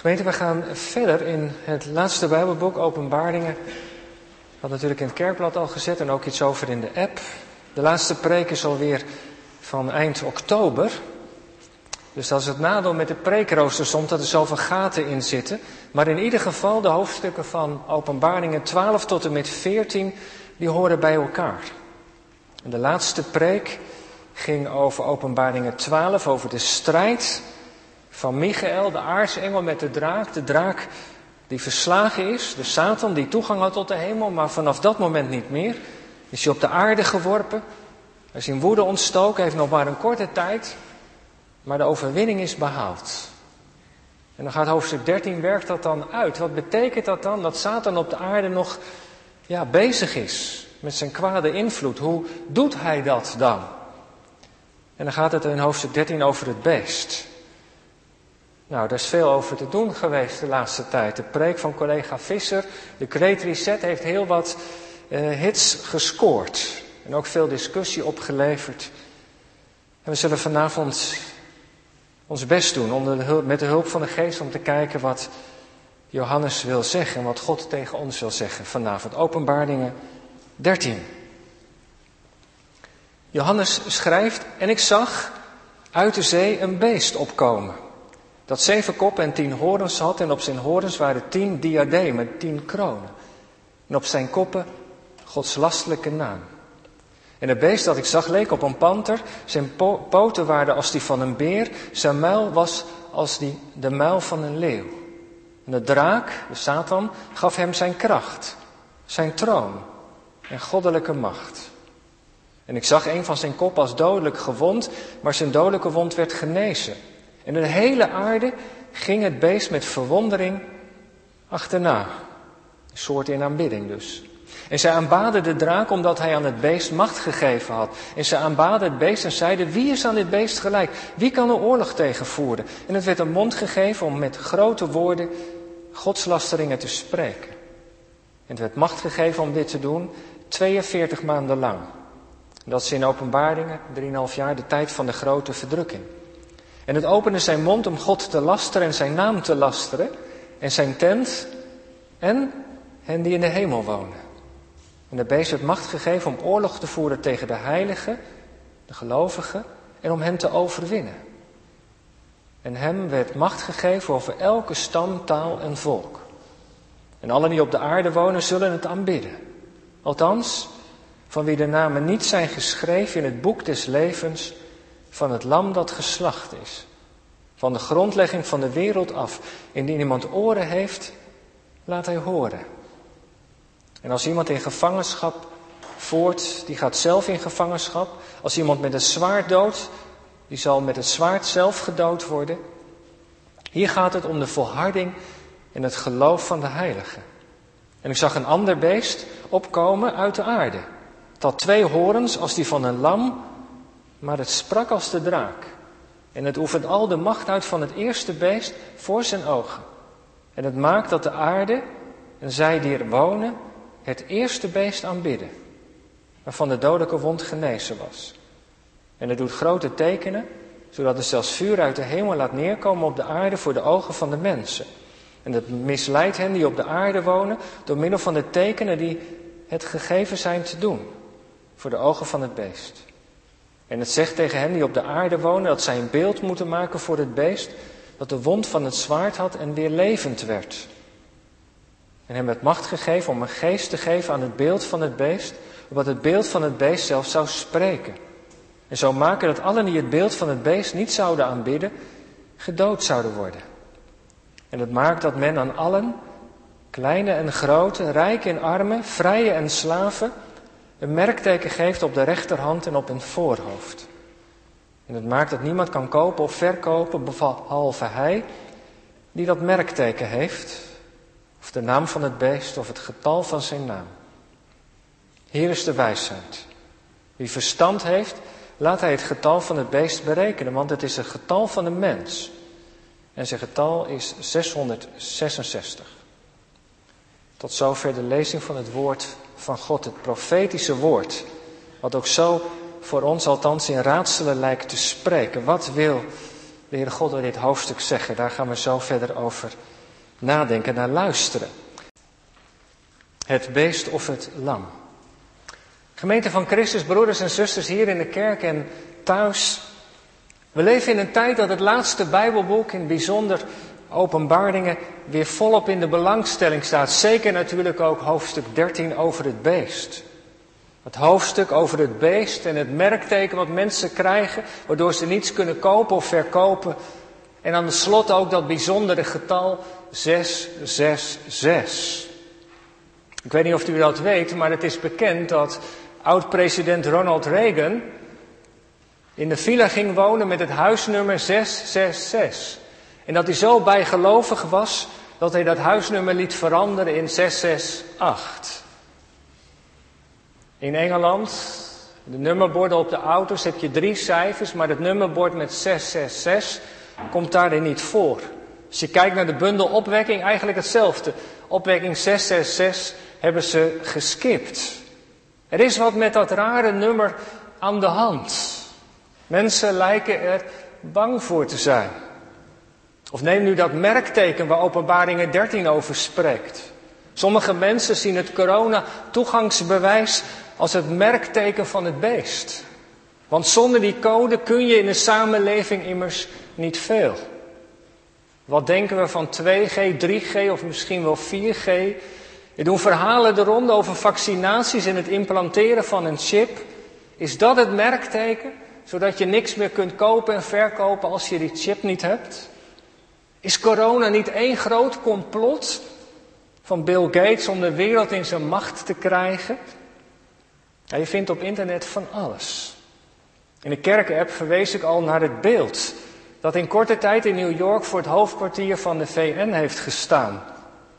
Gemeente, we gaan verder in het laatste Bijbelboek, Openbaringen. Wat natuurlijk in het kerkblad al gezet en ook iets over in de app. De laatste preek is alweer van eind oktober. Dus dat is het nadeel met de preekrooster soms, dat er zoveel gaten in zitten. Maar in ieder geval, de hoofdstukken van Openbaringen 12 tot en met 14, die horen bij elkaar. En de laatste preek ging over Openbaringen 12, over de strijd van Michael, de aartsengel met de draak. De draak die verslagen is, de Satan die toegang had tot de hemel, maar vanaf dat moment niet meer. Is hij op de aarde geworpen, hij is in woede ontstoken, heeft nog maar een korte tijd, maar de overwinning is behaald. En dan gaat hoofdstuk 13, werkt dat dan uit? Wat betekent dat dan? Dat Satan op de aarde nog ja, bezig is met zijn kwade invloed. Hoe doet hij dat dan? En dan gaat het in hoofdstuk 13 over het beest. Nou, daar is veel over te doen geweest de laatste tijd. De preek van collega Visser, de Great Reset, heeft heel wat uh, hits gescoord. En ook veel discussie opgeleverd. En we zullen vanavond ons best doen om de hulp, met de hulp van de geest om te kijken wat Johannes wil zeggen en wat God tegen ons wil zeggen vanavond. Openbaringen 13. Johannes schrijft, en ik zag uit de zee een beest opkomen dat zeven koppen en tien horens had en op zijn horens waren tien diademen, tien kronen. En op zijn koppen Gods lastelijke naam. En het beest dat ik zag leek op een panter, zijn poten waren als die van een beer, zijn muil was als die, de muil van een leeuw. En de draak, de Satan, gaf hem zijn kracht, zijn troon en goddelijke macht. En ik zag een van zijn kop als dodelijk gewond, maar zijn dodelijke wond werd genezen. En de hele aarde ging het beest met verwondering achterna. Een soort in aanbidding dus. En zij aanbaden de draak omdat hij aan het beest macht gegeven had. En zij aanbaden het beest en zeiden, wie is aan dit beest gelijk? Wie kan er oorlog tegen voeren? En het werd een mond gegeven om met grote woorden godslasteringen te spreken. En het werd macht gegeven om dit te doen 42 maanden lang. Dat is in openbaringen, 3,5 jaar, de tijd van de grote verdrukking. En het opende zijn mond om God te lasteren en zijn naam te lasteren. En zijn tent en hen die in de hemel wonen. En de beest werd macht gegeven om oorlog te voeren tegen de heiligen, de gelovigen, en om hen te overwinnen. En hem werd macht gegeven over elke stam, taal en volk. En allen die op de aarde wonen zullen het aanbidden. Althans, van wie de namen niet zijn geschreven in het boek des levens van het lam dat geslacht is. Van de grondlegging van de wereld af. Indien iemand oren heeft, laat hij horen. En als iemand in gevangenschap voort, die gaat zelf in gevangenschap. Als iemand met een zwaard doodt, die zal met het zwaard zelf gedood worden. Hier gaat het om de volharding en het geloof van de heiligen. En ik zag een ander beest opkomen uit de aarde. Had twee horens als die van een lam maar het sprak als de draak. En het oefent al de macht uit van het eerste beest voor zijn ogen. En het maakt dat de aarde en zij die er wonen het eerste beest aanbidden. Waarvan de dodelijke wond genezen was. En het doet grote tekenen, zodat het zelfs vuur uit de hemel laat neerkomen op de aarde voor de ogen van de mensen. En het misleidt hen die op de aarde wonen door middel van de tekenen die het gegeven zijn te doen. Voor de ogen van het beest. En het zegt tegen hen die op de aarde wonen dat zij een beeld moeten maken voor het beest dat de wond van het zwaard had en weer levend werd. En hem het macht gegeven om een geest te geven aan het beeld van het beest, opdat het beeld van het beest zelf zou spreken. En zo maken dat allen die het beeld van het beest niet zouden aanbidden, gedood zouden worden. En het maakt dat men aan allen, kleine en grote, rijke en armen, vrije en slaven, een merkteken geeft op de rechterhand en op een voorhoofd. En het maakt dat niemand kan kopen of verkopen, behalve hij die dat merkteken heeft, of de naam van het beest of het getal van zijn naam. Hier is de wijsheid. Wie verstand heeft, laat hij het getal van het beest berekenen, want het is het getal van de mens. En zijn getal is 666. Tot zover de lezing van het woord van God, het profetische woord. Wat ook zo voor ons althans in raadselen lijkt te spreken. Wat wil de Heere God in dit hoofdstuk zeggen? Daar gaan we zo verder over nadenken, naar luisteren. Het beest of het lam. Gemeente van Christus, broeders en zusters hier in de kerk en thuis. We leven in een tijd dat het laatste Bijbelboek, in bijzonder openbaringen, weer volop in de belangstelling staat. Zeker natuurlijk ook hoofdstuk 13 over het beest. Het hoofdstuk over het beest en het merkteken wat mensen krijgen, waardoor ze niets kunnen kopen of verkopen. En aan de slot ook dat bijzondere getal 666. Ik weet niet of u dat weet, maar het is bekend dat oud-president Ronald Reagan in de villa ging wonen met het huisnummer 666. En dat hij zo bijgelovig was dat hij dat huisnummer liet veranderen in 668. In Engeland, de nummerborden op de auto's heb je drie cijfers, maar het nummerbord met 666 komt daarin niet voor. Als je kijkt naar de bundel opwekking, eigenlijk hetzelfde. Opwekking 666 hebben ze geskipt. Er is wat met dat rare nummer aan de hand. Mensen lijken er bang voor te zijn. Of neem nu dat merkteken waar Openbaringen 13 over spreekt. Sommige mensen zien het corona-toegangsbewijs als het merkteken van het beest. Want zonder die code kun je in een samenleving immers niet veel. Wat denken we van 2G, 3G of misschien wel 4G? Er doen verhalen de ronde over vaccinaties en het implanteren van een chip. Is dat het merkteken? Zodat je niks meer kunt kopen en verkopen als je die chip niet hebt? Is corona niet één groot complot van Bill Gates om de wereld in zijn macht te krijgen? Je vindt op internet van alles. In de kerkenapp verwees ik al naar het beeld dat in korte tijd in New York voor het hoofdkwartier van de VN heeft gestaan.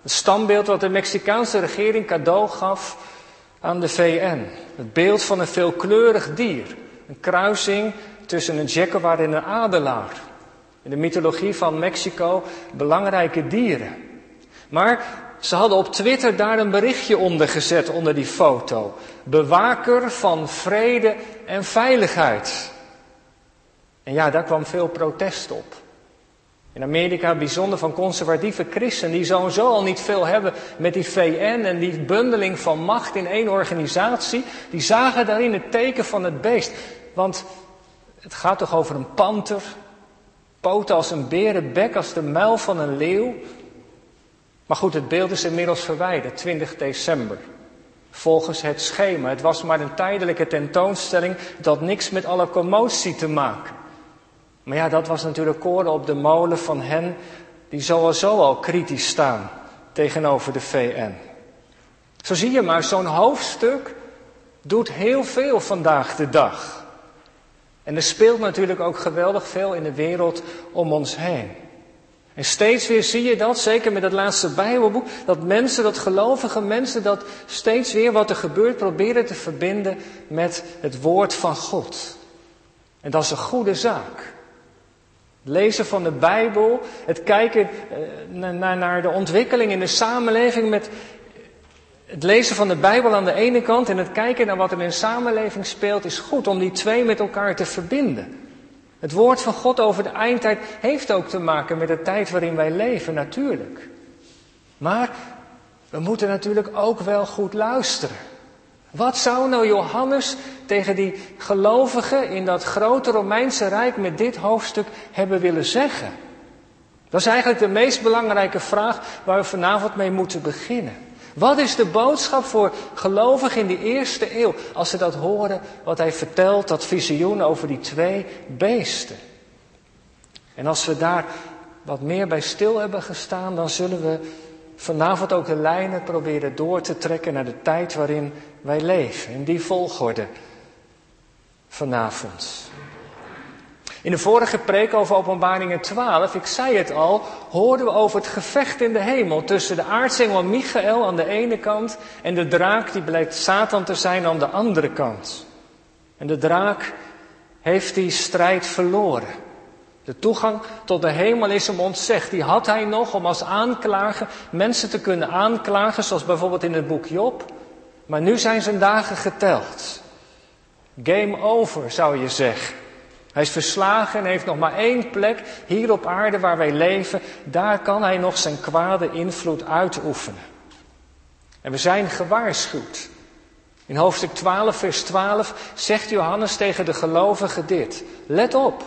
Het standbeeld wat de Mexicaanse regering cadeau gaf aan de VN. Het beeld van een veelkleurig dier. Een kruising tussen een jaguar en een adelaar. In de mythologie van Mexico belangrijke dieren. Maar ze hadden op Twitter daar een berichtje onder gezet onder die foto. Bewaker van vrede en veiligheid. En ja, daar kwam veel protest op. In Amerika bijzonder van conservatieve christenen die sowieso al niet veel hebben met die VN en die bundeling van macht in één organisatie. Die zagen daarin het teken van het beest. Want het gaat toch over een panter, poten als een berenbek, bek als de muil van een leeuw. Maar goed, het beeld is inmiddels verwijderd, 20 december. Volgens het schema. Het was maar een tijdelijke tentoonstelling, dat niks met alle commotie te maken. Maar ja, dat was natuurlijk koren op de molen van hen die sowieso al kritisch staan tegenover de VN. Zo zie je maar, zo'n hoofdstuk doet heel veel vandaag de dag. En er speelt natuurlijk ook geweldig veel in de wereld om ons heen. En steeds weer zie je dat, zeker met het laatste Bijbelboek, dat mensen, dat gelovige mensen, dat steeds weer wat er gebeurt proberen te verbinden met het woord van God. En dat is een goede zaak. Het lezen van de Bijbel, het kijken eh, naar, naar de ontwikkeling in de samenleving met het lezen van de Bijbel aan de ene kant en het kijken naar wat er in de samenleving speelt, is goed om die twee met elkaar te verbinden. Het woord van God over de eindtijd heeft ook te maken met de tijd waarin wij leven, natuurlijk. Maar we moeten natuurlijk ook wel goed luisteren. Wat zou nou Johannes tegen die gelovigen in dat grote Romeinse Rijk met dit hoofdstuk hebben willen zeggen? Dat is eigenlijk de meest belangrijke vraag waar we vanavond mee moeten beginnen. Wat is de boodschap voor gelovigen in die eerste eeuw als ze dat horen wat hij vertelt, dat visioen over die twee beesten? En als we daar wat meer bij stil hebben gestaan, dan zullen we vanavond ook de lijnen proberen door te trekken naar de tijd waarin wij leven. In die volgorde vanavond. In de vorige preek over Openbaringen 12, ik zei het al, hoorden we over het gevecht in de hemel tussen de aartsengel Michael aan de ene kant en de draak die blijkt Satan te zijn aan de andere kant. En de draak heeft die strijd verloren. De toegang tot de hemel is hem ontzegd. Die had hij nog om als aanklager mensen te kunnen aanklagen, zoals bijvoorbeeld in het boek Job. Maar nu zijn zijn dagen geteld. Game over, zou je zeggen. Hij is verslagen en heeft nog maar één plek hier op aarde waar wij leven. Daar kan hij nog zijn kwade invloed uitoefenen. En we zijn gewaarschuwd. In hoofdstuk 12, vers 12 zegt Johannes tegen de gelovigen dit. Let op.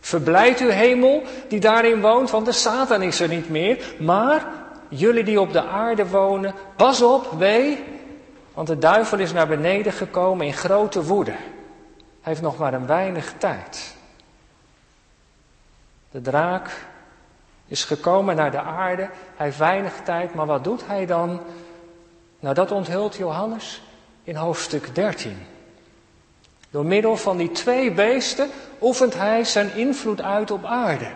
Verblijd uw hemel die daarin woont, want de Satan is er niet meer. Maar jullie die op de aarde wonen, pas op, wee, want de duivel is naar beneden gekomen in grote woede. Hij heeft nog maar een weinig tijd. De draak is gekomen naar de aarde. Hij heeft weinig tijd, maar wat doet hij dan? Nou, dat onthult Johannes in hoofdstuk 13. Door middel van die twee beesten oefent hij zijn invloed uit op aarde. Er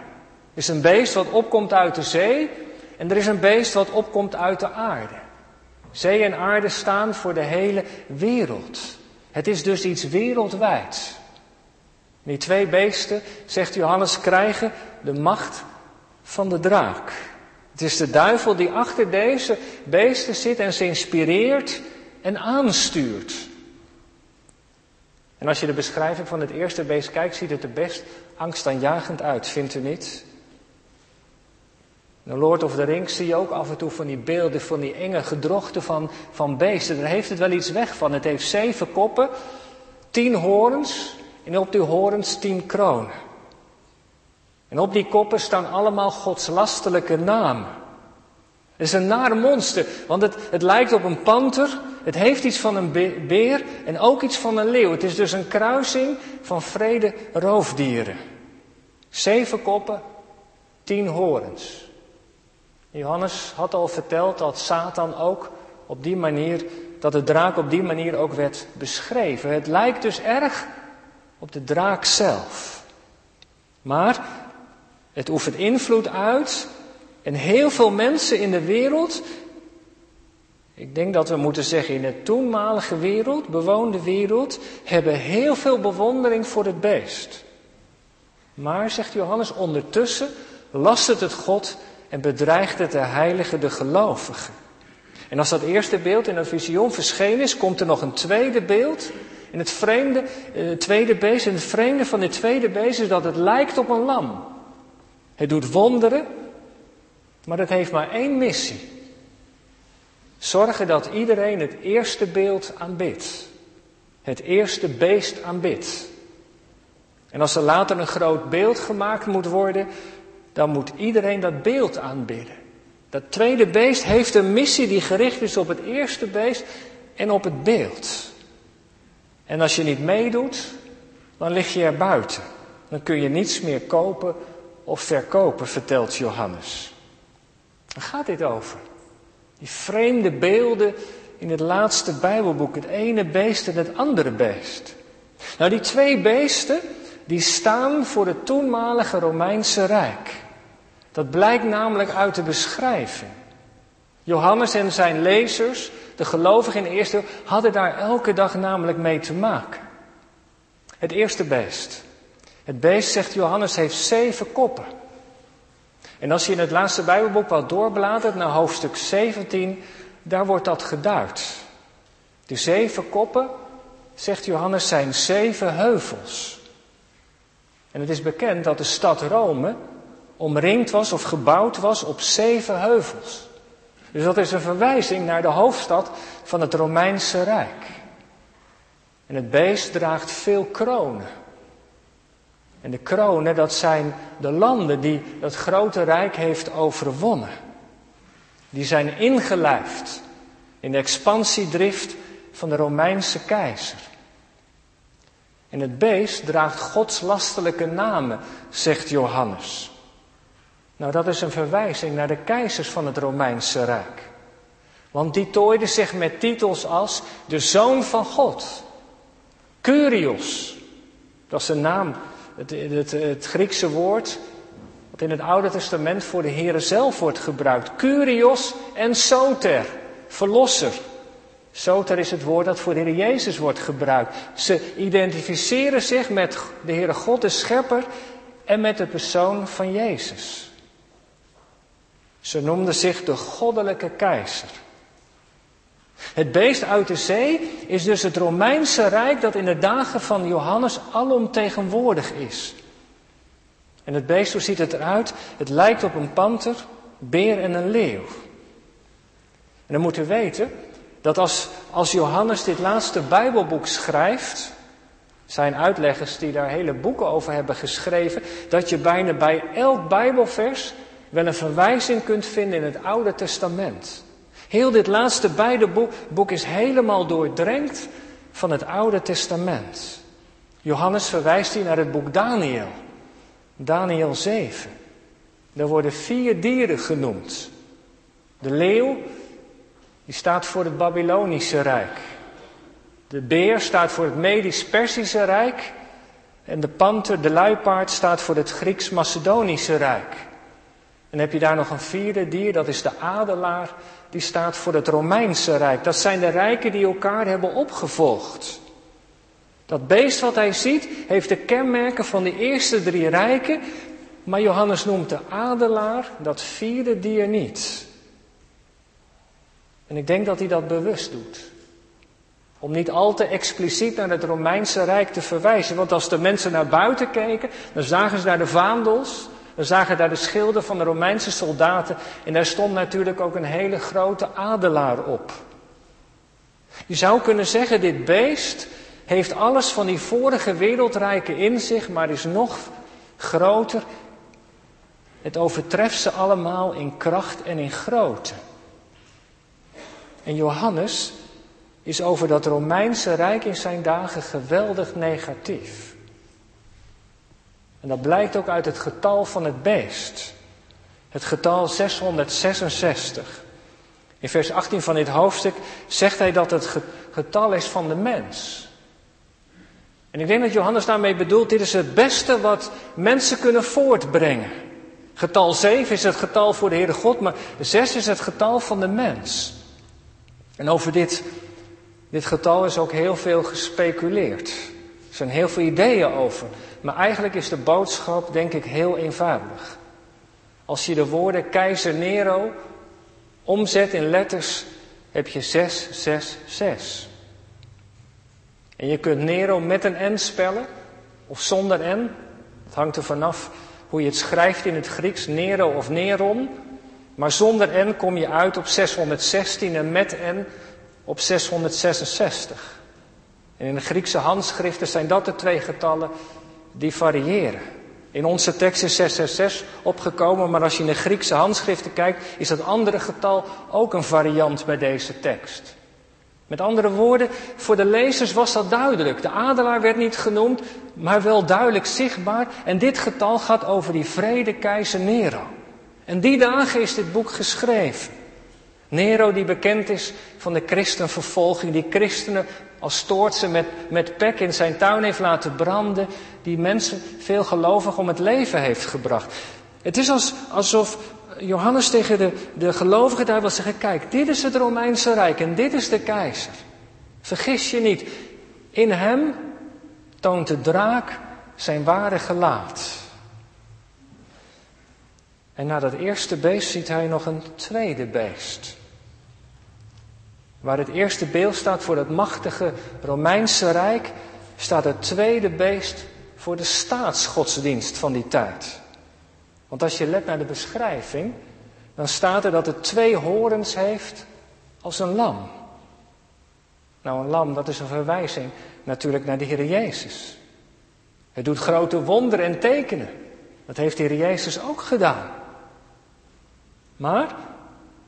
is een beest wat opkomt uit de zee en er is een beest wat opkomt uit de aarde. Zee en aarde staan voor de hele wereld. Het is dus iets wereldwijds. Die twee beesten, zegt Johannes, krijgen de macht van de draak. Het is de duivel die achter deze beesten zit en ze inspireert en aanstuurt. En als je de beschrijving van het eerste beest kijkt, ziet het er best angstaanjagend uit, vindt u niet? De Lord of the Rings zie je ook af en toe van die beelden, van die enge gedrochten van, van beesten. Daar heeft het wel iets weg van. Het heeft zeven koppen, tien horens en op die horens tien kronen. En op die koppen staan allemaal godslastelijke namen. Het is een nare monster, want het, het lijkt op een panter, het heeft iets van een beer en ook iets van een leeuw. Het is dus een kruising van vrede roofdieren. Zeven koppen, tien horens. Johannes had al verteld dat Satan ook op die manier, dat de draak op die manier ook werd beschreven. Het lijkt dus erg op de draak zelf. Maar het oefent invloed uit en heel veel mensen in de wereld, ik denk dat we moeten zeggen in de toenmalige wereld, bewoonde wereld, hebben heel veel bewondering voor het beest. Maar, zegt Johannes, ondertussen last het het God en bedreigt het de heilige, de gelovigen. En als dat eerste beeld in het visioen verschenen is, komt er nog een tweede beeld. En het vreemde, eh, het tweede beest, en het vreemde van dit tweede beest is dat het lijkt op een lam. Het doet wonderen, maar het heeft maar één missie. Zorgen dat iedereen het eerste beeld aanbidt. Het eerste beest aanbidt. En als er later een groot beeld gemaakt moet worden, dan moet iedereen dat beeld aanbidden. Dat tweede beest heeft een missie die gericht is op het eerste beest en op het beeld. En als je niet meedoet, dan lig je er buiten. Dan kun je niets meer kopen of verkopen, vertelt Johannes. Waar gaat dit over? Die vreemde beelden in het laatste Bijbelboek, het ene beest en het andere beest. Nou, die twee beesten, die staan voor het toenmalige Romeinse Rijk. Dat blijkt namelijk uit de beschrijving. Johannes en zijn lezers, de gelovigen in de eerste eeuw, hadden daar elke dag namelijk mee te maken. Het eerste beest. Het beest, zegt Johannes, heeft zeven koppen. En als je in het laatste Bijbelboek wat doorbladert naar hoofdstuk 17, daar wordt dat geduid. De zeven koppen, zegt Johannes, zijn zeven heuvels. En het is bekend dat de stad Rome omringd was of gebouwd was op zeven heuvels. Dus dat is een verwijzing naar de hoofdstad van het Romeinse Rijk. En het beest draagt veel kronen. En de kronen, dat zijn de landen die dat grote rijk heeft overwonnen. Die zijn ingelijfd in de expansiedrift van de Romeinse keizer. En het beest draagt Gods lastelijke namen, zegt Johannes. Nou, dat is een verwijzing naar de keizers van het Romeinse Rijk. Want die tooiden zich met titels als de Zoon van God, Curios, dat is een naam het, het, het Griekse woord wat in het Oude Testament voor de Here zelf wordt gebruikt. Curios en soter, verlosser. Soter is het woord dat voor de Heer Jezus wordt gebruikt. Ze identificeren zich met de Heere God, de Schepper, en met de persoon van Jezus. Ze noemden zich de goddelijke keizer. Het beest uit de zee is dus het Romeinse Rijk dat in de dagen van Johannes alomtegenwoordig is. En het beest, hoe ziet het eruit? Het lijkt op een panter, beer en een leeuw. En dan moet u weten dat als, als Johannes dit laatste Bijbelboek schrijft, zijn uitleggers die daar hele boeken over hebben geschreven, dat je bijna bij elk Bijbelvers wel een verwijzing kunt vinden in het Oude Testament. Heel dit laatste Bijbelboek is helemaal doordrenkt van het Oude Testament. Johannes verwijst hier naar het boek Daniel, Daniel 7. Daar worden vier dieren genoemd. De leeuw, die staat voor het Babylonische Rijk. De beer staat voor het Medisch-Persische Rijk. En de panter, de luipaard, staat voor het Grieks-Macedonische Rijk. En heb je daar nog een vierde dier, dat is de adelaar, die staat voor het Romeinse Rijk. Dat zijn de rijken die elkaar hebben opgevolgd. Dat beest wat hij ziet, heeft de kenmerken van de eerste drie rijken, maar Johannes noemt de adelaar, dat vierde dier, niet. En ik denk dat hij dat bewust doet. Om niet al te expliciet naar het Romeinse Rijk te verwijzen. Want als de mensen naar buiten keken, dan zagen ze daar de vaandels. Dan zagen daar de schilden van de Romeinse soldaten. En daar stond natuurlijk ook een hele grote adelaar op. Je zou kunnen zeggen, dit beest heeft alles van die vorige wereldrijken in zich, maar is nog groter. Het overtreft ze allemaal in kracht en in grootte. En Johannes is over dat Romeinse Rijk in zijn dagen geweldig negatief. En dat blijkt ook uit het getal van het beest. Het getal 666. In vers 18 van dit hoofdstuk zegt hij dat het getal is van de mens. En ik denk dat Johannes daarmee bedoelt, dit is het beste wat mensen kunnen voortbrengen. Getal 7 is het getal voor de Heere God, maar 6 is het getal van de mens. En over dit, dit getal is ook heel veel gespeculeerd. Er zijn heel veel ideeën over. Maar eigenlijk is de boodschap, denk ik, heel eenvoudig. Als je de woorden keizer Nero omzet in letters, heb je 666. En je kunt Nero met een N spellen of zonder N. Het hangt er vanaf hoe je het schrijft in het Grieks, Nero of Neron. Maar zonder N kom je uit op 616 en met N op 666. En in de Griekse handschriften zijn dat de twee getallen die variëren. In onze tekst is 666 opgekomen, maar als je in de Griekse handschriften kijkt, is dat andere getal ook een variant bij deze tekst. Met andere woorden, voor de lezers was dat duidelijk. De adelaar werd niet genoemd, maar wel duidelijk zichtbaar. En dit getal gaat over die vrede keizer Nero. En die dagen is dit boek geschreven. Nero die bekend is van de christenvervolging, die christenen als stoortse met, met pek in zijn tuin heeft laten branden, die mensen veel gelovig om het leven heeft gebracht. Het is als, alsof Johannes tegen de, de gelovigen daar wil zeggen, kijk, dit is het Romeinse Rijk en dit is de keizer. Vergis je niet, in hem toont de draak zijn ware gelaat. En na dat eerste beest ziet hij nog een tweede beest. Waar het eerste beeld staat voor het machtige Romeinse Rijk, staat het tweede beest voor de staatsgodsdienst van die tijd. Want als je let naar de beschrijving, dan staat er dat het twee horens heeft als een lam. Nou, een lam, dat is een verwijzing natuurlijk naar de Heer Jezus. Het doet grote wonderen en tekenen. Dat heeft de Heer Jezus ook gedaan. Maar,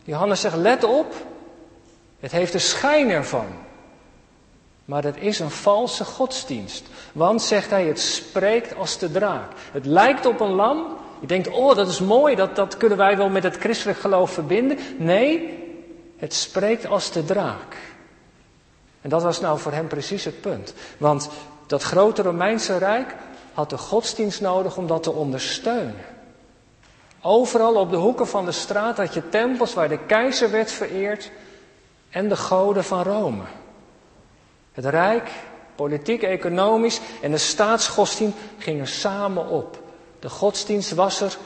Johannes zegt, let op, het heeft de schijn ervan. Maar het is een valse godsdienst. Want, zegt hij, het spreekt als de draak. Het lijkt op een lam. Je denkt, oh, dat is mooi, dat, dat kunnen wij wel met het christelijk geloof verbinden. Nee, het spreekt als de draak. En dat was nou voor hem precies het punt. Want dat grote Romeinse Rijk had de godsdienst nodig om dat te ondersteunen. Overal op de hoeken van de straat had je tempels waar de keizer werd vereerd en de goden van Rome. Het rijk, politiek, economisch en de staatsgodsdienst gingen samen op. De godsdienst was er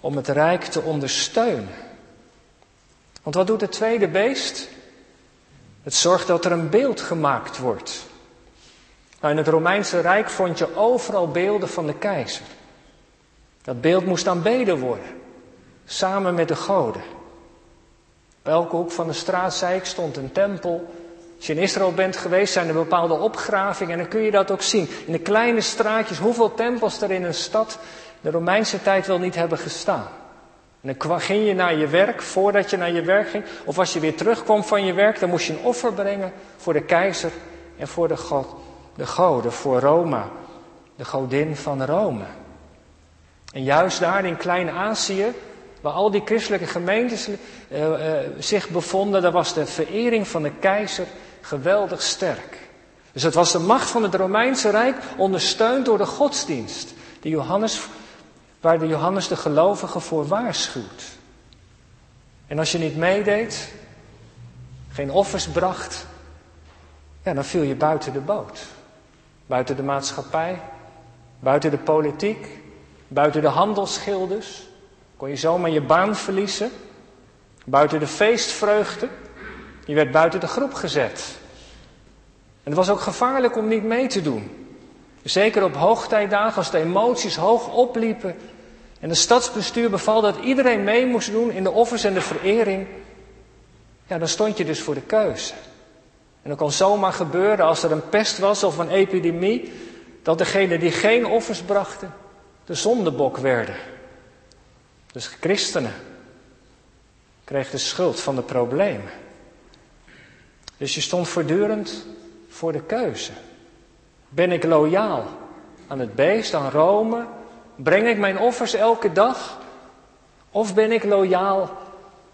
om het rijk te ondersteunen. Want wat doet het tweede beest? Het zorgt dat er een beeld gemaakt wordt. Nou, in het Romeinse Rijk vond je overal beelden van de keizer. Dat beeld moest aanbeden worden, samen met de goden. Op elke hoek van de straat, zei ik, stond een tempel. Als je in Israël bent geweest, zijn er bepaalde opgravingen en dan kun je dat ook zien. In de kleine straatjes, hoeveel tempels er in een stad de Romeinse tijd wel niet hebben gestaan. En dan ging je naar je werk, voordat je naar je werk ging, of als je weer terugkwam van je werk, dan moest je een offer brengen voor de keizer en voor de, god, de goden, voor Roma, de godin van Rome. En juist daar in Klein-Azië, waar al die christelijke gemeentes uh, uh, zich bevonden, daar was de verering van de keizer geweldig sterk. Dus het was de macht van het Romeinse Rijk ondersteund door de godsdienst, die Johannes waar de Johannes de gelovigen voor waarschuwt. En als je niet meedeed, geen offers bracht, ja, dan viel je buiten de boot. Buiten de maatschappij, buiten de politiek, buiten de handelsschilders. Kon je zomaar je baan verliezen. Buiten de feestvreugde. Je werd buiten de groep gezet. En het was ook gevaarlijk om niet mee te doen. Zeker op hoogtijdagen, als de emoties hoog opliepen, en het stadsbestuur beval dat iedereen mee moest doen in de offers en de verering. Ja, dan stond je dus voor de keuze. En dat kon zomaar gebeuren als er een pest was of een epidemie, dat degenen die geen offers brachten, de zondebok werden. Dus christenen kregen de schuld van de problemen. Dus je stond voortdurend voor de keuze. Ben ik loyaal aan het beest, aan Rome, Breng ik mijn offers elke dag? Of ben ik loyaal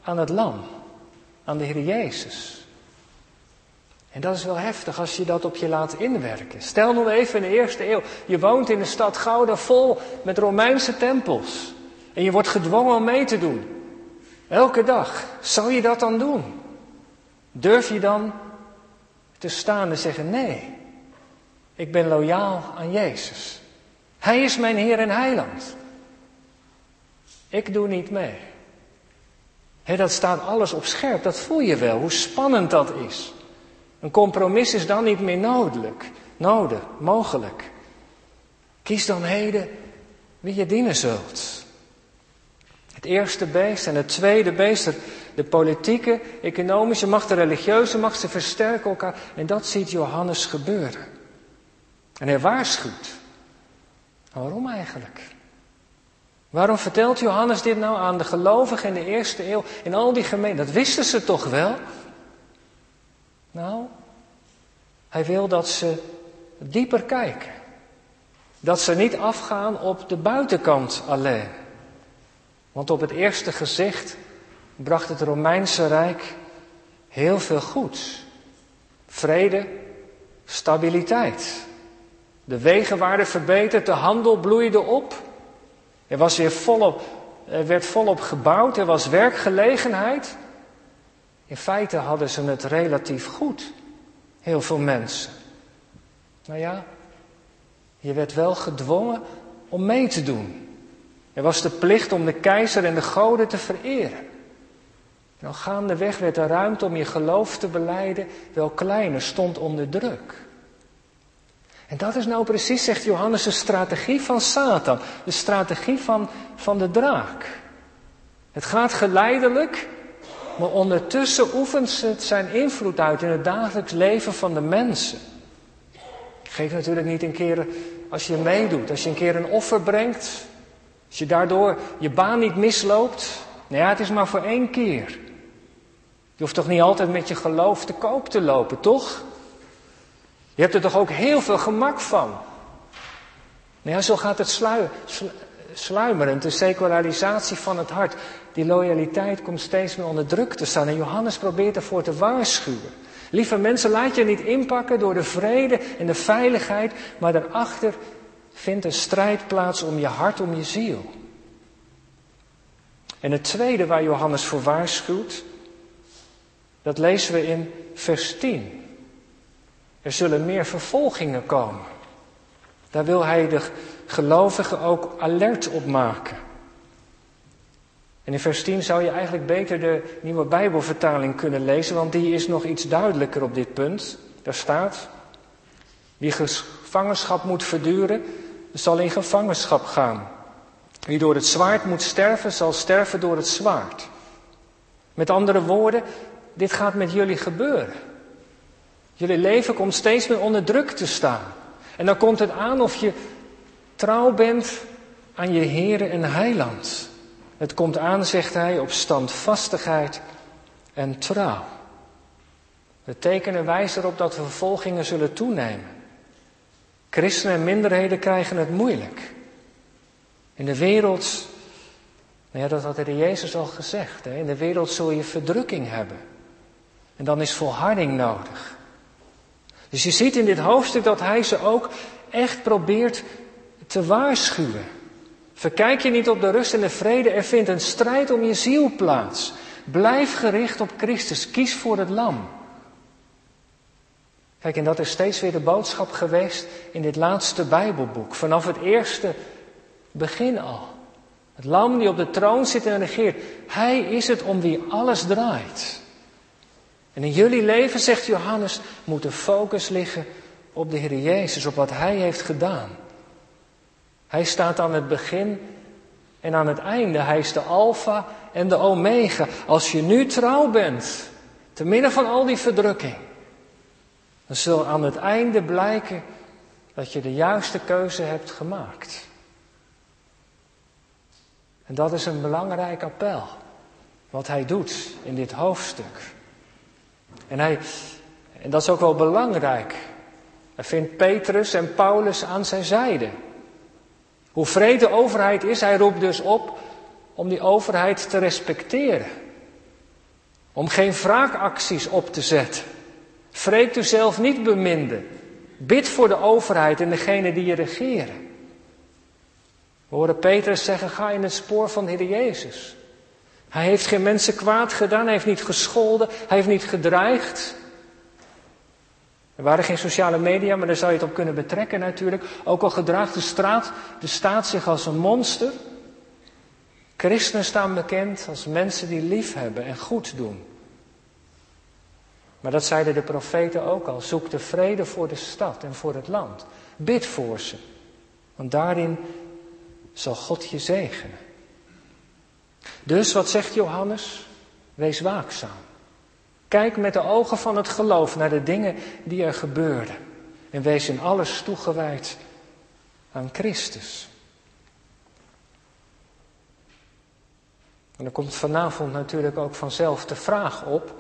aan het lam, aan de Heer Jezus? En dat is wel heftig als je dat op je laat inwerken. Stel nu even in de eerste eeuw, je woont in de stad Gouda vol met Romeinse tempels. En je wordt gedwongen om mee te doen. Elke dag. Zou je dat dan doen? Durf je dan te staan en zeggen: Nee, ik ben loyaal aan Jezus. Hij is mijn Heer en Heiland. Ik doe niet mee. dat staat alles op scherp, dat voel je wel, hoe spannend dat is. Een compromis is dan niet meer nodig, nodig, mogelijk. Kies dan heden wie je dienen zult. Het eerste beest en het tweede beest, de politieke, economische macht, de religieuze macht, ze versterken elkaar. En dat ziet Johannes gebeuren. En hij waarschuwt. Waarom eigenlijk? Waarom vertelt Johannes dit nou aan de gelovigen in de eerste eeuw, in al die gemeenten? Dat wisten ze toch wel? Nou, hij wil dat ze dieper kijken. Dat ze niet afgaan op de buitenkant alleen. Want op het eerste gezicht bracht het Romeinse Rijk heel veel goeds. Vrede, stabiliteit. De wegen waren verbeterd, de handel bloeide op. Er was weer volop, er werd volop gebouwd, er was werkgelegenheid. In feite hadden ze het relatief goed, heel veel mensen. Nou ja, je werd wel gedwongen om mee te doen. Er was de plicht om de keizer en de goden te vereren. Nou, gaandeweg werd de ruimte om je geloof te beleiden wel kleiner, stond onder druk. En dat is nou precies, zegt Johannes, de strategie van Satan. De strategie van, van de draak. Het gaat geleidelijk, maar ondertussen oefent het zijn invloed uit in het dagelijks leven van de mensen. Geef natuurlijk niet een keer als je meedoet, als je een keer een offer brengt, als je daardoor je baan niet misloopt. Nou ja, het is maar voor één keer. Je hoeft toch niet altijd met je geloof te koop te lopen, toch? Je hebt er toch ook heel veel gemak van. Nou ja, zo gaat het slu, sluimerend, de secularisatie van het hart. Die loyaliteit komt steeds meer onder druk te staan. En Johannes probeert ervoor te waarschuwen. Lieve mensen, laat je niet inpakken door de vrede en de veiligheid, maar daarachter vindt een strijd plaats om je hart, om je ziel. En het tweede waar Johannes voor waarschuwt, dat lezen we in vers 10. Er zullen meer vervolgingen komen. Daar wil hij de gelovigen ook alert op maken. En in vers 10 zou je eigenlijk beter de nieuwe Bijbelvertaling kunnen lezen, want die is nog iets duidelijker op dit punt. Daar staat, wie gevangenschap moet verduren, zal in gevangenschap gaan. Wie door het zwaard moet sterven, zal sterven door het zwaard. Met andere woorden, dit gaat met jullie gebeuren. Jullie leven komt steeds meer onder druk te staan. En dan komt het aan of je trouw bent aan je Heere en Heiland. Het komt aan, zegt hij, op standvastigheid en trouw. De tekenen wijzen erop dat vervolgingen zullen toenemen. Christenen en minderheden krijgen het moeilijk. In de wereld, nou ja, dat had de Jezus al gezegd. Hè? In de wereld zul je verdrukking hebben. En dan is volharding nodig. Dus je ziet in dit hoofdstuk dat hij ze ook echt probeert te waarschuwen. Verkijk je niet op de rust en de vrede, er vindt een strijd om je ziel plaats. Blijf gericht op Christus, kies voor het lam. Kijk, en dat is steeds weer de boodschap geweest in dit laatste Bijbelboek. Vanaf het eerste begin al. Het lam die op de troon zit en regeert. Hij is het om wie alles draait. En in jullie leven, zegt Johannes, moet de focus liggen op de Heer Jezus, op wat Hij heeft gedaan. Hij staat aan het begin en aan het einde. Hij is de Alpha en de Omega. Als je nu trouw bent, te midden van al die verdrukking, dan zal aan het einde blijken dat je de juiste keuze hebt gemaakt. En dat is een belangrijk appel, wat hij doet in dit hoofdstuk. En, hij, en dat is ook wel belangrijk. Hij vindt Petrus en Paulus aan zijn zijde. Hoe vrede de overheid is, hij roept dus op om die overheid te respecteren. Om geen wraakacties op te zetten. Vreet u zelf niet beminden. Bid voor de overheid en degene die je regeren. We horen Petrus zeggen, ga in het spoor van de Heer Jezus. Hij heeft geen mensen kwaad gedaan, hij heeft niet gescholden, hij heeft niet gedreigd. Er waren geen sociale media, maar daar zou je het op kunnen betrekken natuurlijk. Ook al gedraagt de, straat, de staat zich als een monster. Christenen staan bekend als mensen die lief hebben en goed doen. Maar dat zeiden de profeten ook al. Zoek de vrede voor de stad en voor het land. Bid voor ze. Want daarin zal God je zegenen. Dus wat zegt Johannes? Wees waakzaam. Kijk met de ogen van het geloof naar de dingen die er gebeuren. En wees in alles toegewijd aan Christus. En dan komt vanavond natuurlijk ook vanzelf de vraag op: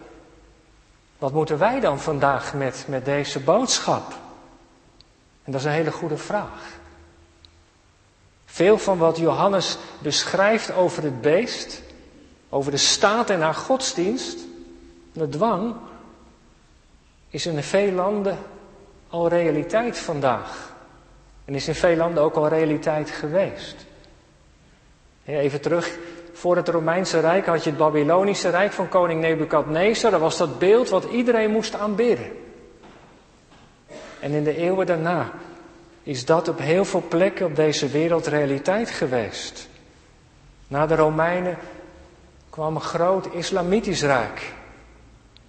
wat moeten wij dan vandaag met, met deze boodschap? En dat is een hele goede vraag. Veel van wat Johannes beschrijft over het beest, over de staat en haar godsdienst, de dwang, is in veel landen al realiteit vandaag. En is in veel landen ook al realiteit geweest. Even terug, voor het Romeinse Rijk had je het Babylonische Rijk van koning Nebukadnezar. Dat was dat beeld wat iedereen moest aanbidden. En in de eeuwen daarna is dat op heel veel plekken op deze wereld realiteit geweest. Na de Romeinen kwam een groot islamitisch rijk.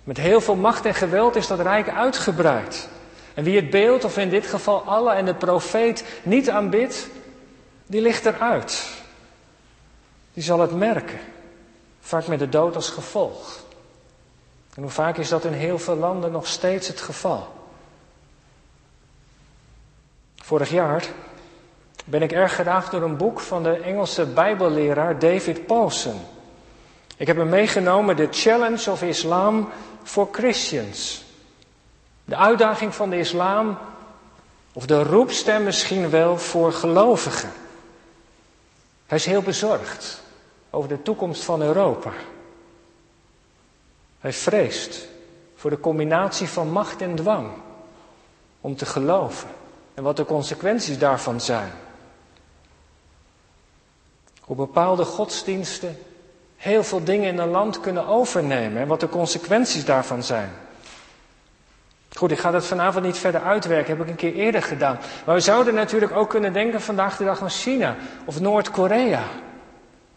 Met heel veel macht en geweld is dat rijk uitgebreid. En wie het beeld, of in dit geval Allah en de profeet, niet aanbidt, die ligt eruit. Die zal het merken. Vaak met de dood als gevolg. En hoe vaak is dat in heel veel landen nog steeds het geval? Vorig jaar ben ik erg geraakt door een boek van de Engelse Bijbelleraar David Paulson. Ik heb hem meegenomen, The Challenge of Islam for Christians. De uitdaging van de islam, of de roepstem misschien wel voor gelovigen. Hij is heel bezorgd over de toekomst van Europa. Hij vreest voor de combinatie van macht en dwang om te geloven en wat de consequenties daarvan zijn. Hoe bepaalde godsdiensten heel veel dingen in een land kunnen overnemen en wat de consequenties daarvan zijn. Goed, ik ga dat vanavond niet verder uitwerken, heb ik een keer eerder gedaan. Maar we zouden natuurlijk ook kunnen denken vandaag de dag aan China of Noord-Korea.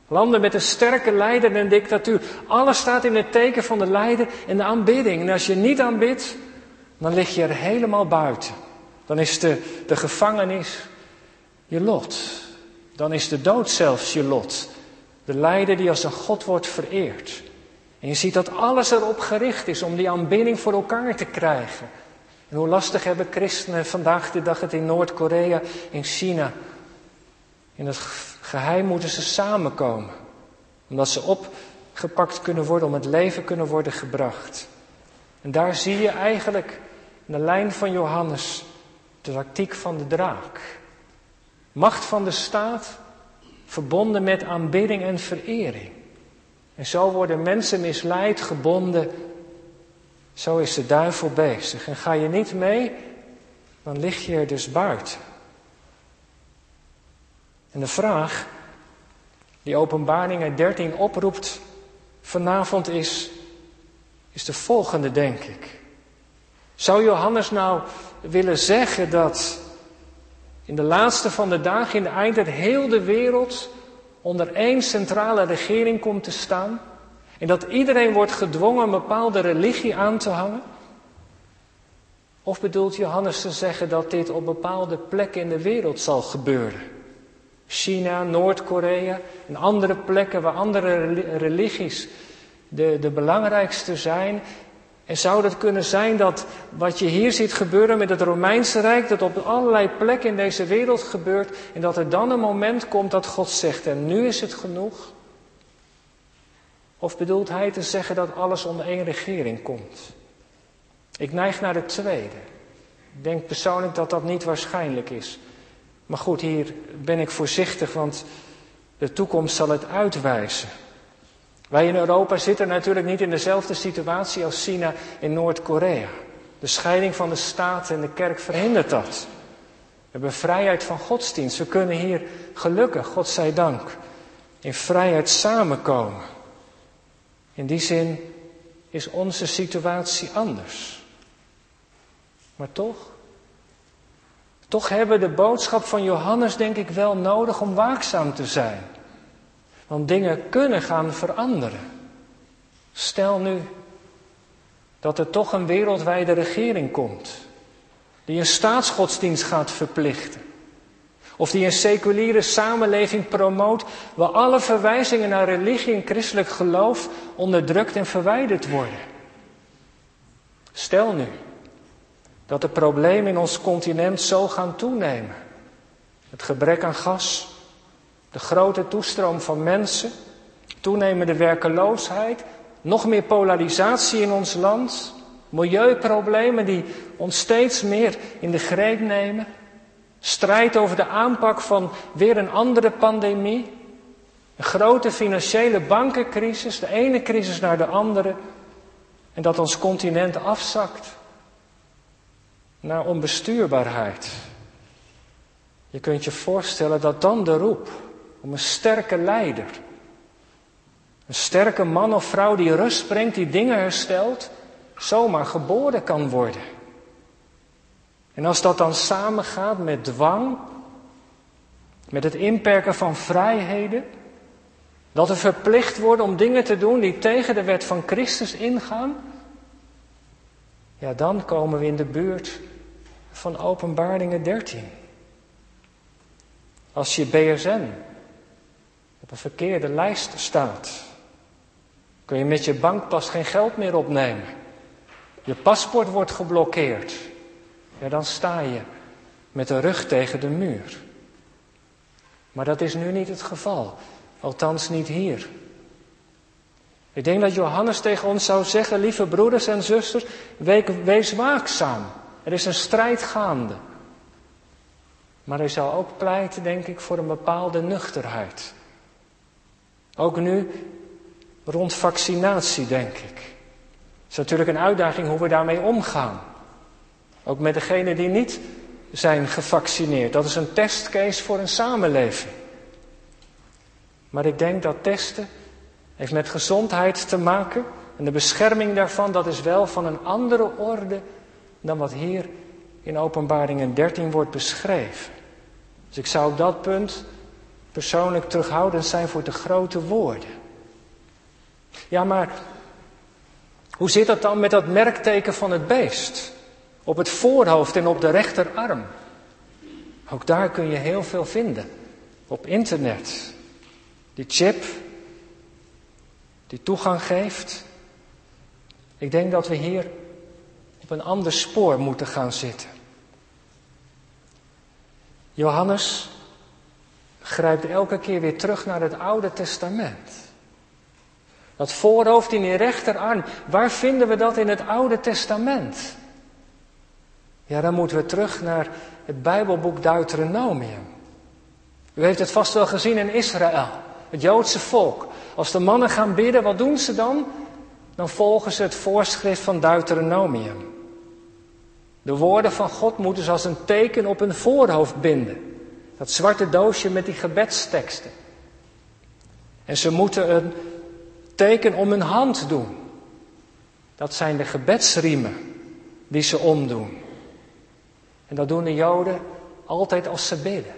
Landen met een sterke leider en een dictatuur. Alles staat in het teken van de leider en de aanbidding. En als je niet aanbidt, dan lig je er helemaal buiten. Dan is de, de gevangenis je lot. Dan is de dood zelfs je lot. De leider die als een God wordt vereerd. En je ziet dat alles erop gericht is om die aanbidding voor elkaar te krijgen. En hoe lastig hebben christenen vandaag de dag het in Noord-Korea, in China. In het geheim moeten ze samenkomen. Omdat ze opgepakt kunnen worden, om het leven kunnen worden gebracht. En daar zie je eigenlijk in de lijn van Johannes de tactiek van de draak. Macht van de staat verbonden met aanbidding en verering. En zo worden mensen misleid, gebonden. Zo is de duivel bezig. En ga je niet mee, dan lig je er dus buiten. En de vraag die openbaring 13 oproept vanavond is, is de volgende, denk ik. Zou Johannes nou willen zeggen dat in de laatste van de dagen, in de eind, dat heel de wereld onder één centrale regering komt te staan? En dat iedereen wordt gedwongen een bepaalde religie aan te hangen? Of bedoelt Johannes te zeggen dat dit op bepaalde plekken in de wereld zal gebeuren? China, Noord-Korea en andere plekken waar andere religies de, de belangrijkste zijn. En zou het kunnen zijn dat wat je hier ziet gebeuren met het Romeinse Rijk, dat op allerlei plekken in deze wereld gebeurt en dat er dan een moment komt dat God zegt en nu is het genoeg? Of bedoelt hij te zeggen dat alles onder één regering komt? Ik neig naar het tweede. Ik denk persoonlijk dat dat niet waarschijnlijk is. Maar goed, hier ben ik voorzichtig, want de toekomst zal het uitwijzen. Wij in Europa zitten natuurlijk niet in dezelfde situatie als China in Noord-Korea. De scheiding van de staat en de kerk verhindert dat. We hebben vrijheid van godsdienst. We kunnen hier gelukkig, God zij dank, in vrijheid samenkomen. In die zin is onze situatie anders. Maar toch, toch hebben de boodschap van Johannes denk ik wel nodig om waakzaam te zijn. Want dingen kunnen gaan veranderen. Stel nu dat er toch een wereldwijde regering komt. Die een staatsgodsdienst gaat verplichten. Of die een seculiere samenleving promoot waar alle verwijzingen naar religie en christelijk geloof onderdrukt en verwijderd worden. Stel nu dat de problemen in ons continent zo gaan toenemen. Het gebrek aan gas, de grote toestroom van mensen, toenemende werkeloosheid, nog meer polarisatie in ons land, milieuproblemen die ons steeds meer in de greep nemen, strijd over de aanpak van weer een andere pandemie, een grote financiële bankencrisis, de ene crisis naar de andere, en dat ons continent afzakt naar onbestuurbaarheid. Je kunt je voorstellen dat dan de roep om een sterke leider, een sterke man of vrouw die rust brengt, die dingen herstelt, zomaar geboren kan worden. En als dat dan samengaat met dwang, met het inperken van vrijheden, dat we verplicht worden om dingen te doen die tegen de wet van Christus ingaan, ja, dan komen we in de buurt van Openbaringen 13. Als je BSN een verkeerde lijst staat, kun je met je bankpas geen geld meer opnemen. Je paspoort wordt geblokkeerd. Ja, dan sta je met de rug tegen de muur. Maar dat is nu niet het geval. Althans niet hier. Ik denk dat Johannes tegen ons zou zeggen, lieve broeders en zusters, wees waakzaam. Er is een strijd gaande. Maar hij zou ook pleiten, denk ik, voor een bepaalde nuchterheid. Ook nu rond vaccinatie, denk ik. Het is natuurlijk een uitdaging hoe we daarmee omgaan. Ook met degenen die niet zijn gevaccineerd. Dat is een testcase voor een samenleving. Maar ik denk dat testen heeft met gezondheid te maken. En de bescherming daarvan, dat is wel van een andere orde dan wat hier in Openbaringen 13 wordt beschreven. Dus ik zou op dat punt persoonlijk terughoudend zijn voor de grote woorden. Ja, maar hoe zit dat dan met dat merkteken van het beest? Op het voorhoofd en op de rechterarm. Ook daar kun je heel veel vinden. Op internet. Die chip die toegang geeft. Ik denk dat we hier op een ander spoor moeten gaan zitten. Johannes grijpt elke keer weer terug naar het Oude Testament. Dat voorhoofd in die rechterarm, waar vinden we dat in het Oude Testament? Ja, dan moeten we terug naar het Bijbelboek Deuteronomium. U heeft het vast wel gezien in Israël, het Joodse volk. Als de mannen gaan bidden, wat doen ze dan? Dan volgen ze het voorschrift van Deuteronomium. De woorden van God moeten ze als een teken op hun voorhoofd binden. Dat zwarte doosje met die gebedsteksten. En ze moeten een teken om hun hand doen. Dat zijn de gebedsriemen die ze omdoen. En dat doen de Joden altijd als ze bidden.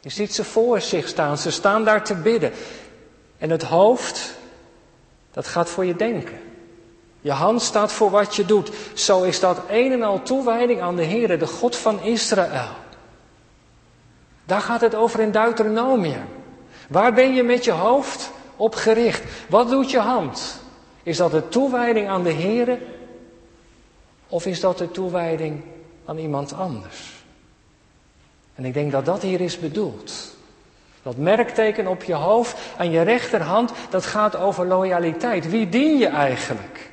Je ziet ze voor zich staan, ze staan daar te bidden. En het hoofd, dat gaat voor je denken. Je hand staat voor wat je doet. Zo is dat een en al toewijding aan de Heer, de God van Israël. Daar gaat het over in Deuteronomium. Waar ben je met je hoofd op gericht? Wat doet je hand? Is dat de toewijding aan de Heer? Of is dat de toewijding aan iemand anders? En ik denk dat dat hier is bedoeld. Dat merkteken op je hoofd, aan je rechterhand, dat gaat over loyaliteit. Wie dien je eigenlijk?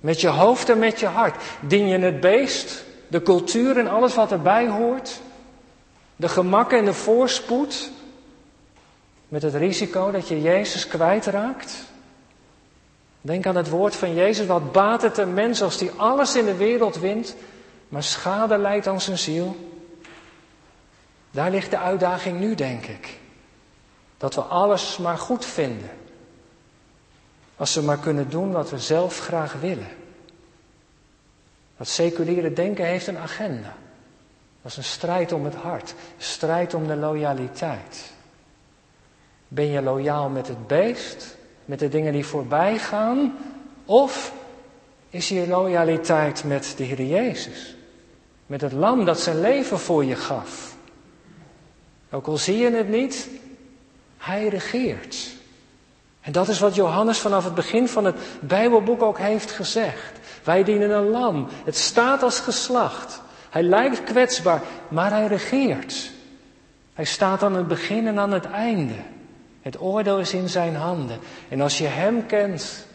Met je hoofd en met je hart. Dien je het beest, de cultuur en alles wat erbij hoort? De gemakken en de voorspoed? Met het risico dat je Jezus kwijtraakt? Denk aan het woord van Jezus. Wat baat het een mens als die alles in de wereld wint, maar schade leidt aan zijn ziel? Daar ligt de uitdaging nu, denk ik. Dat we alles maar goed vinden. Als we maar kunnen doen wat we zelf graag willen. Dat seculiere denken heeft een agenda. Is een strijd om het hart, strijd om de loyaliteit. Ben je loyaal met het beest, met de dingen die voorbij gaan? Of is je loyaliteit met de Heer Jezus? Met het lam dat zijn leven voor je gaf? Ook al zie je het niet, hij regeert. En dat is wat Johannes vanaf het begin van het Bijbelboek ook heeft gezegd. Wij dienen een lam. Het staat als geslacht. Hij lijkt kwetsbaar, maar hij regeert. Hij staat aan het begin en aan het einde. Het oordeel is in zijn handen. En als je hem kent,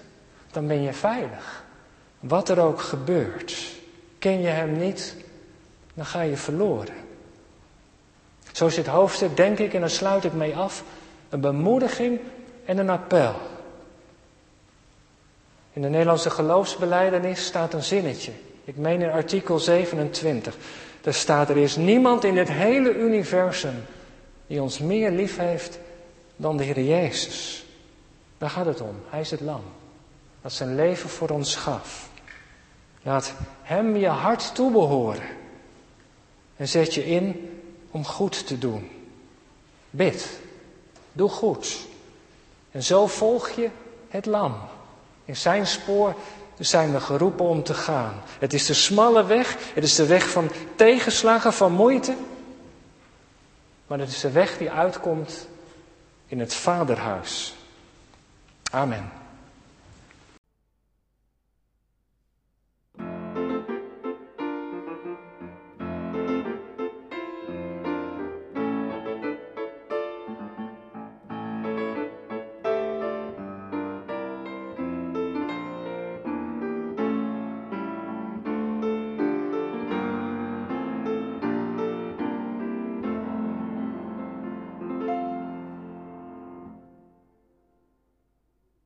dan ben je veilig. Wat er ook gebeurt. Ken je hem niet, dan ga je verloren. Zo is dit hoofdstuk, denk ik, en daar sluit ik mee af, een bemoediging en een appel. In de Nederlandse geloofsbeleidenis staat een zinnetje. Ik meen in artikel 27. Daar staat er is niemand in het hele universum die ons meer lief heeft dan de Heer Jezus. Daar gaat het om. Hij is het lam. Dat zijn leven voor ons gaf. Laat Hem je hart toebehoren. En zet je in om goed te doen. Bid. Doe goed. En zo volg je het lam. In zijn spoor zijn we geroepen om te gaan. Het is de smalle weg, het is de weg van tegenslagen, van moeite. Maar het is de weg die uitkomt in het vaderhuis. Amen.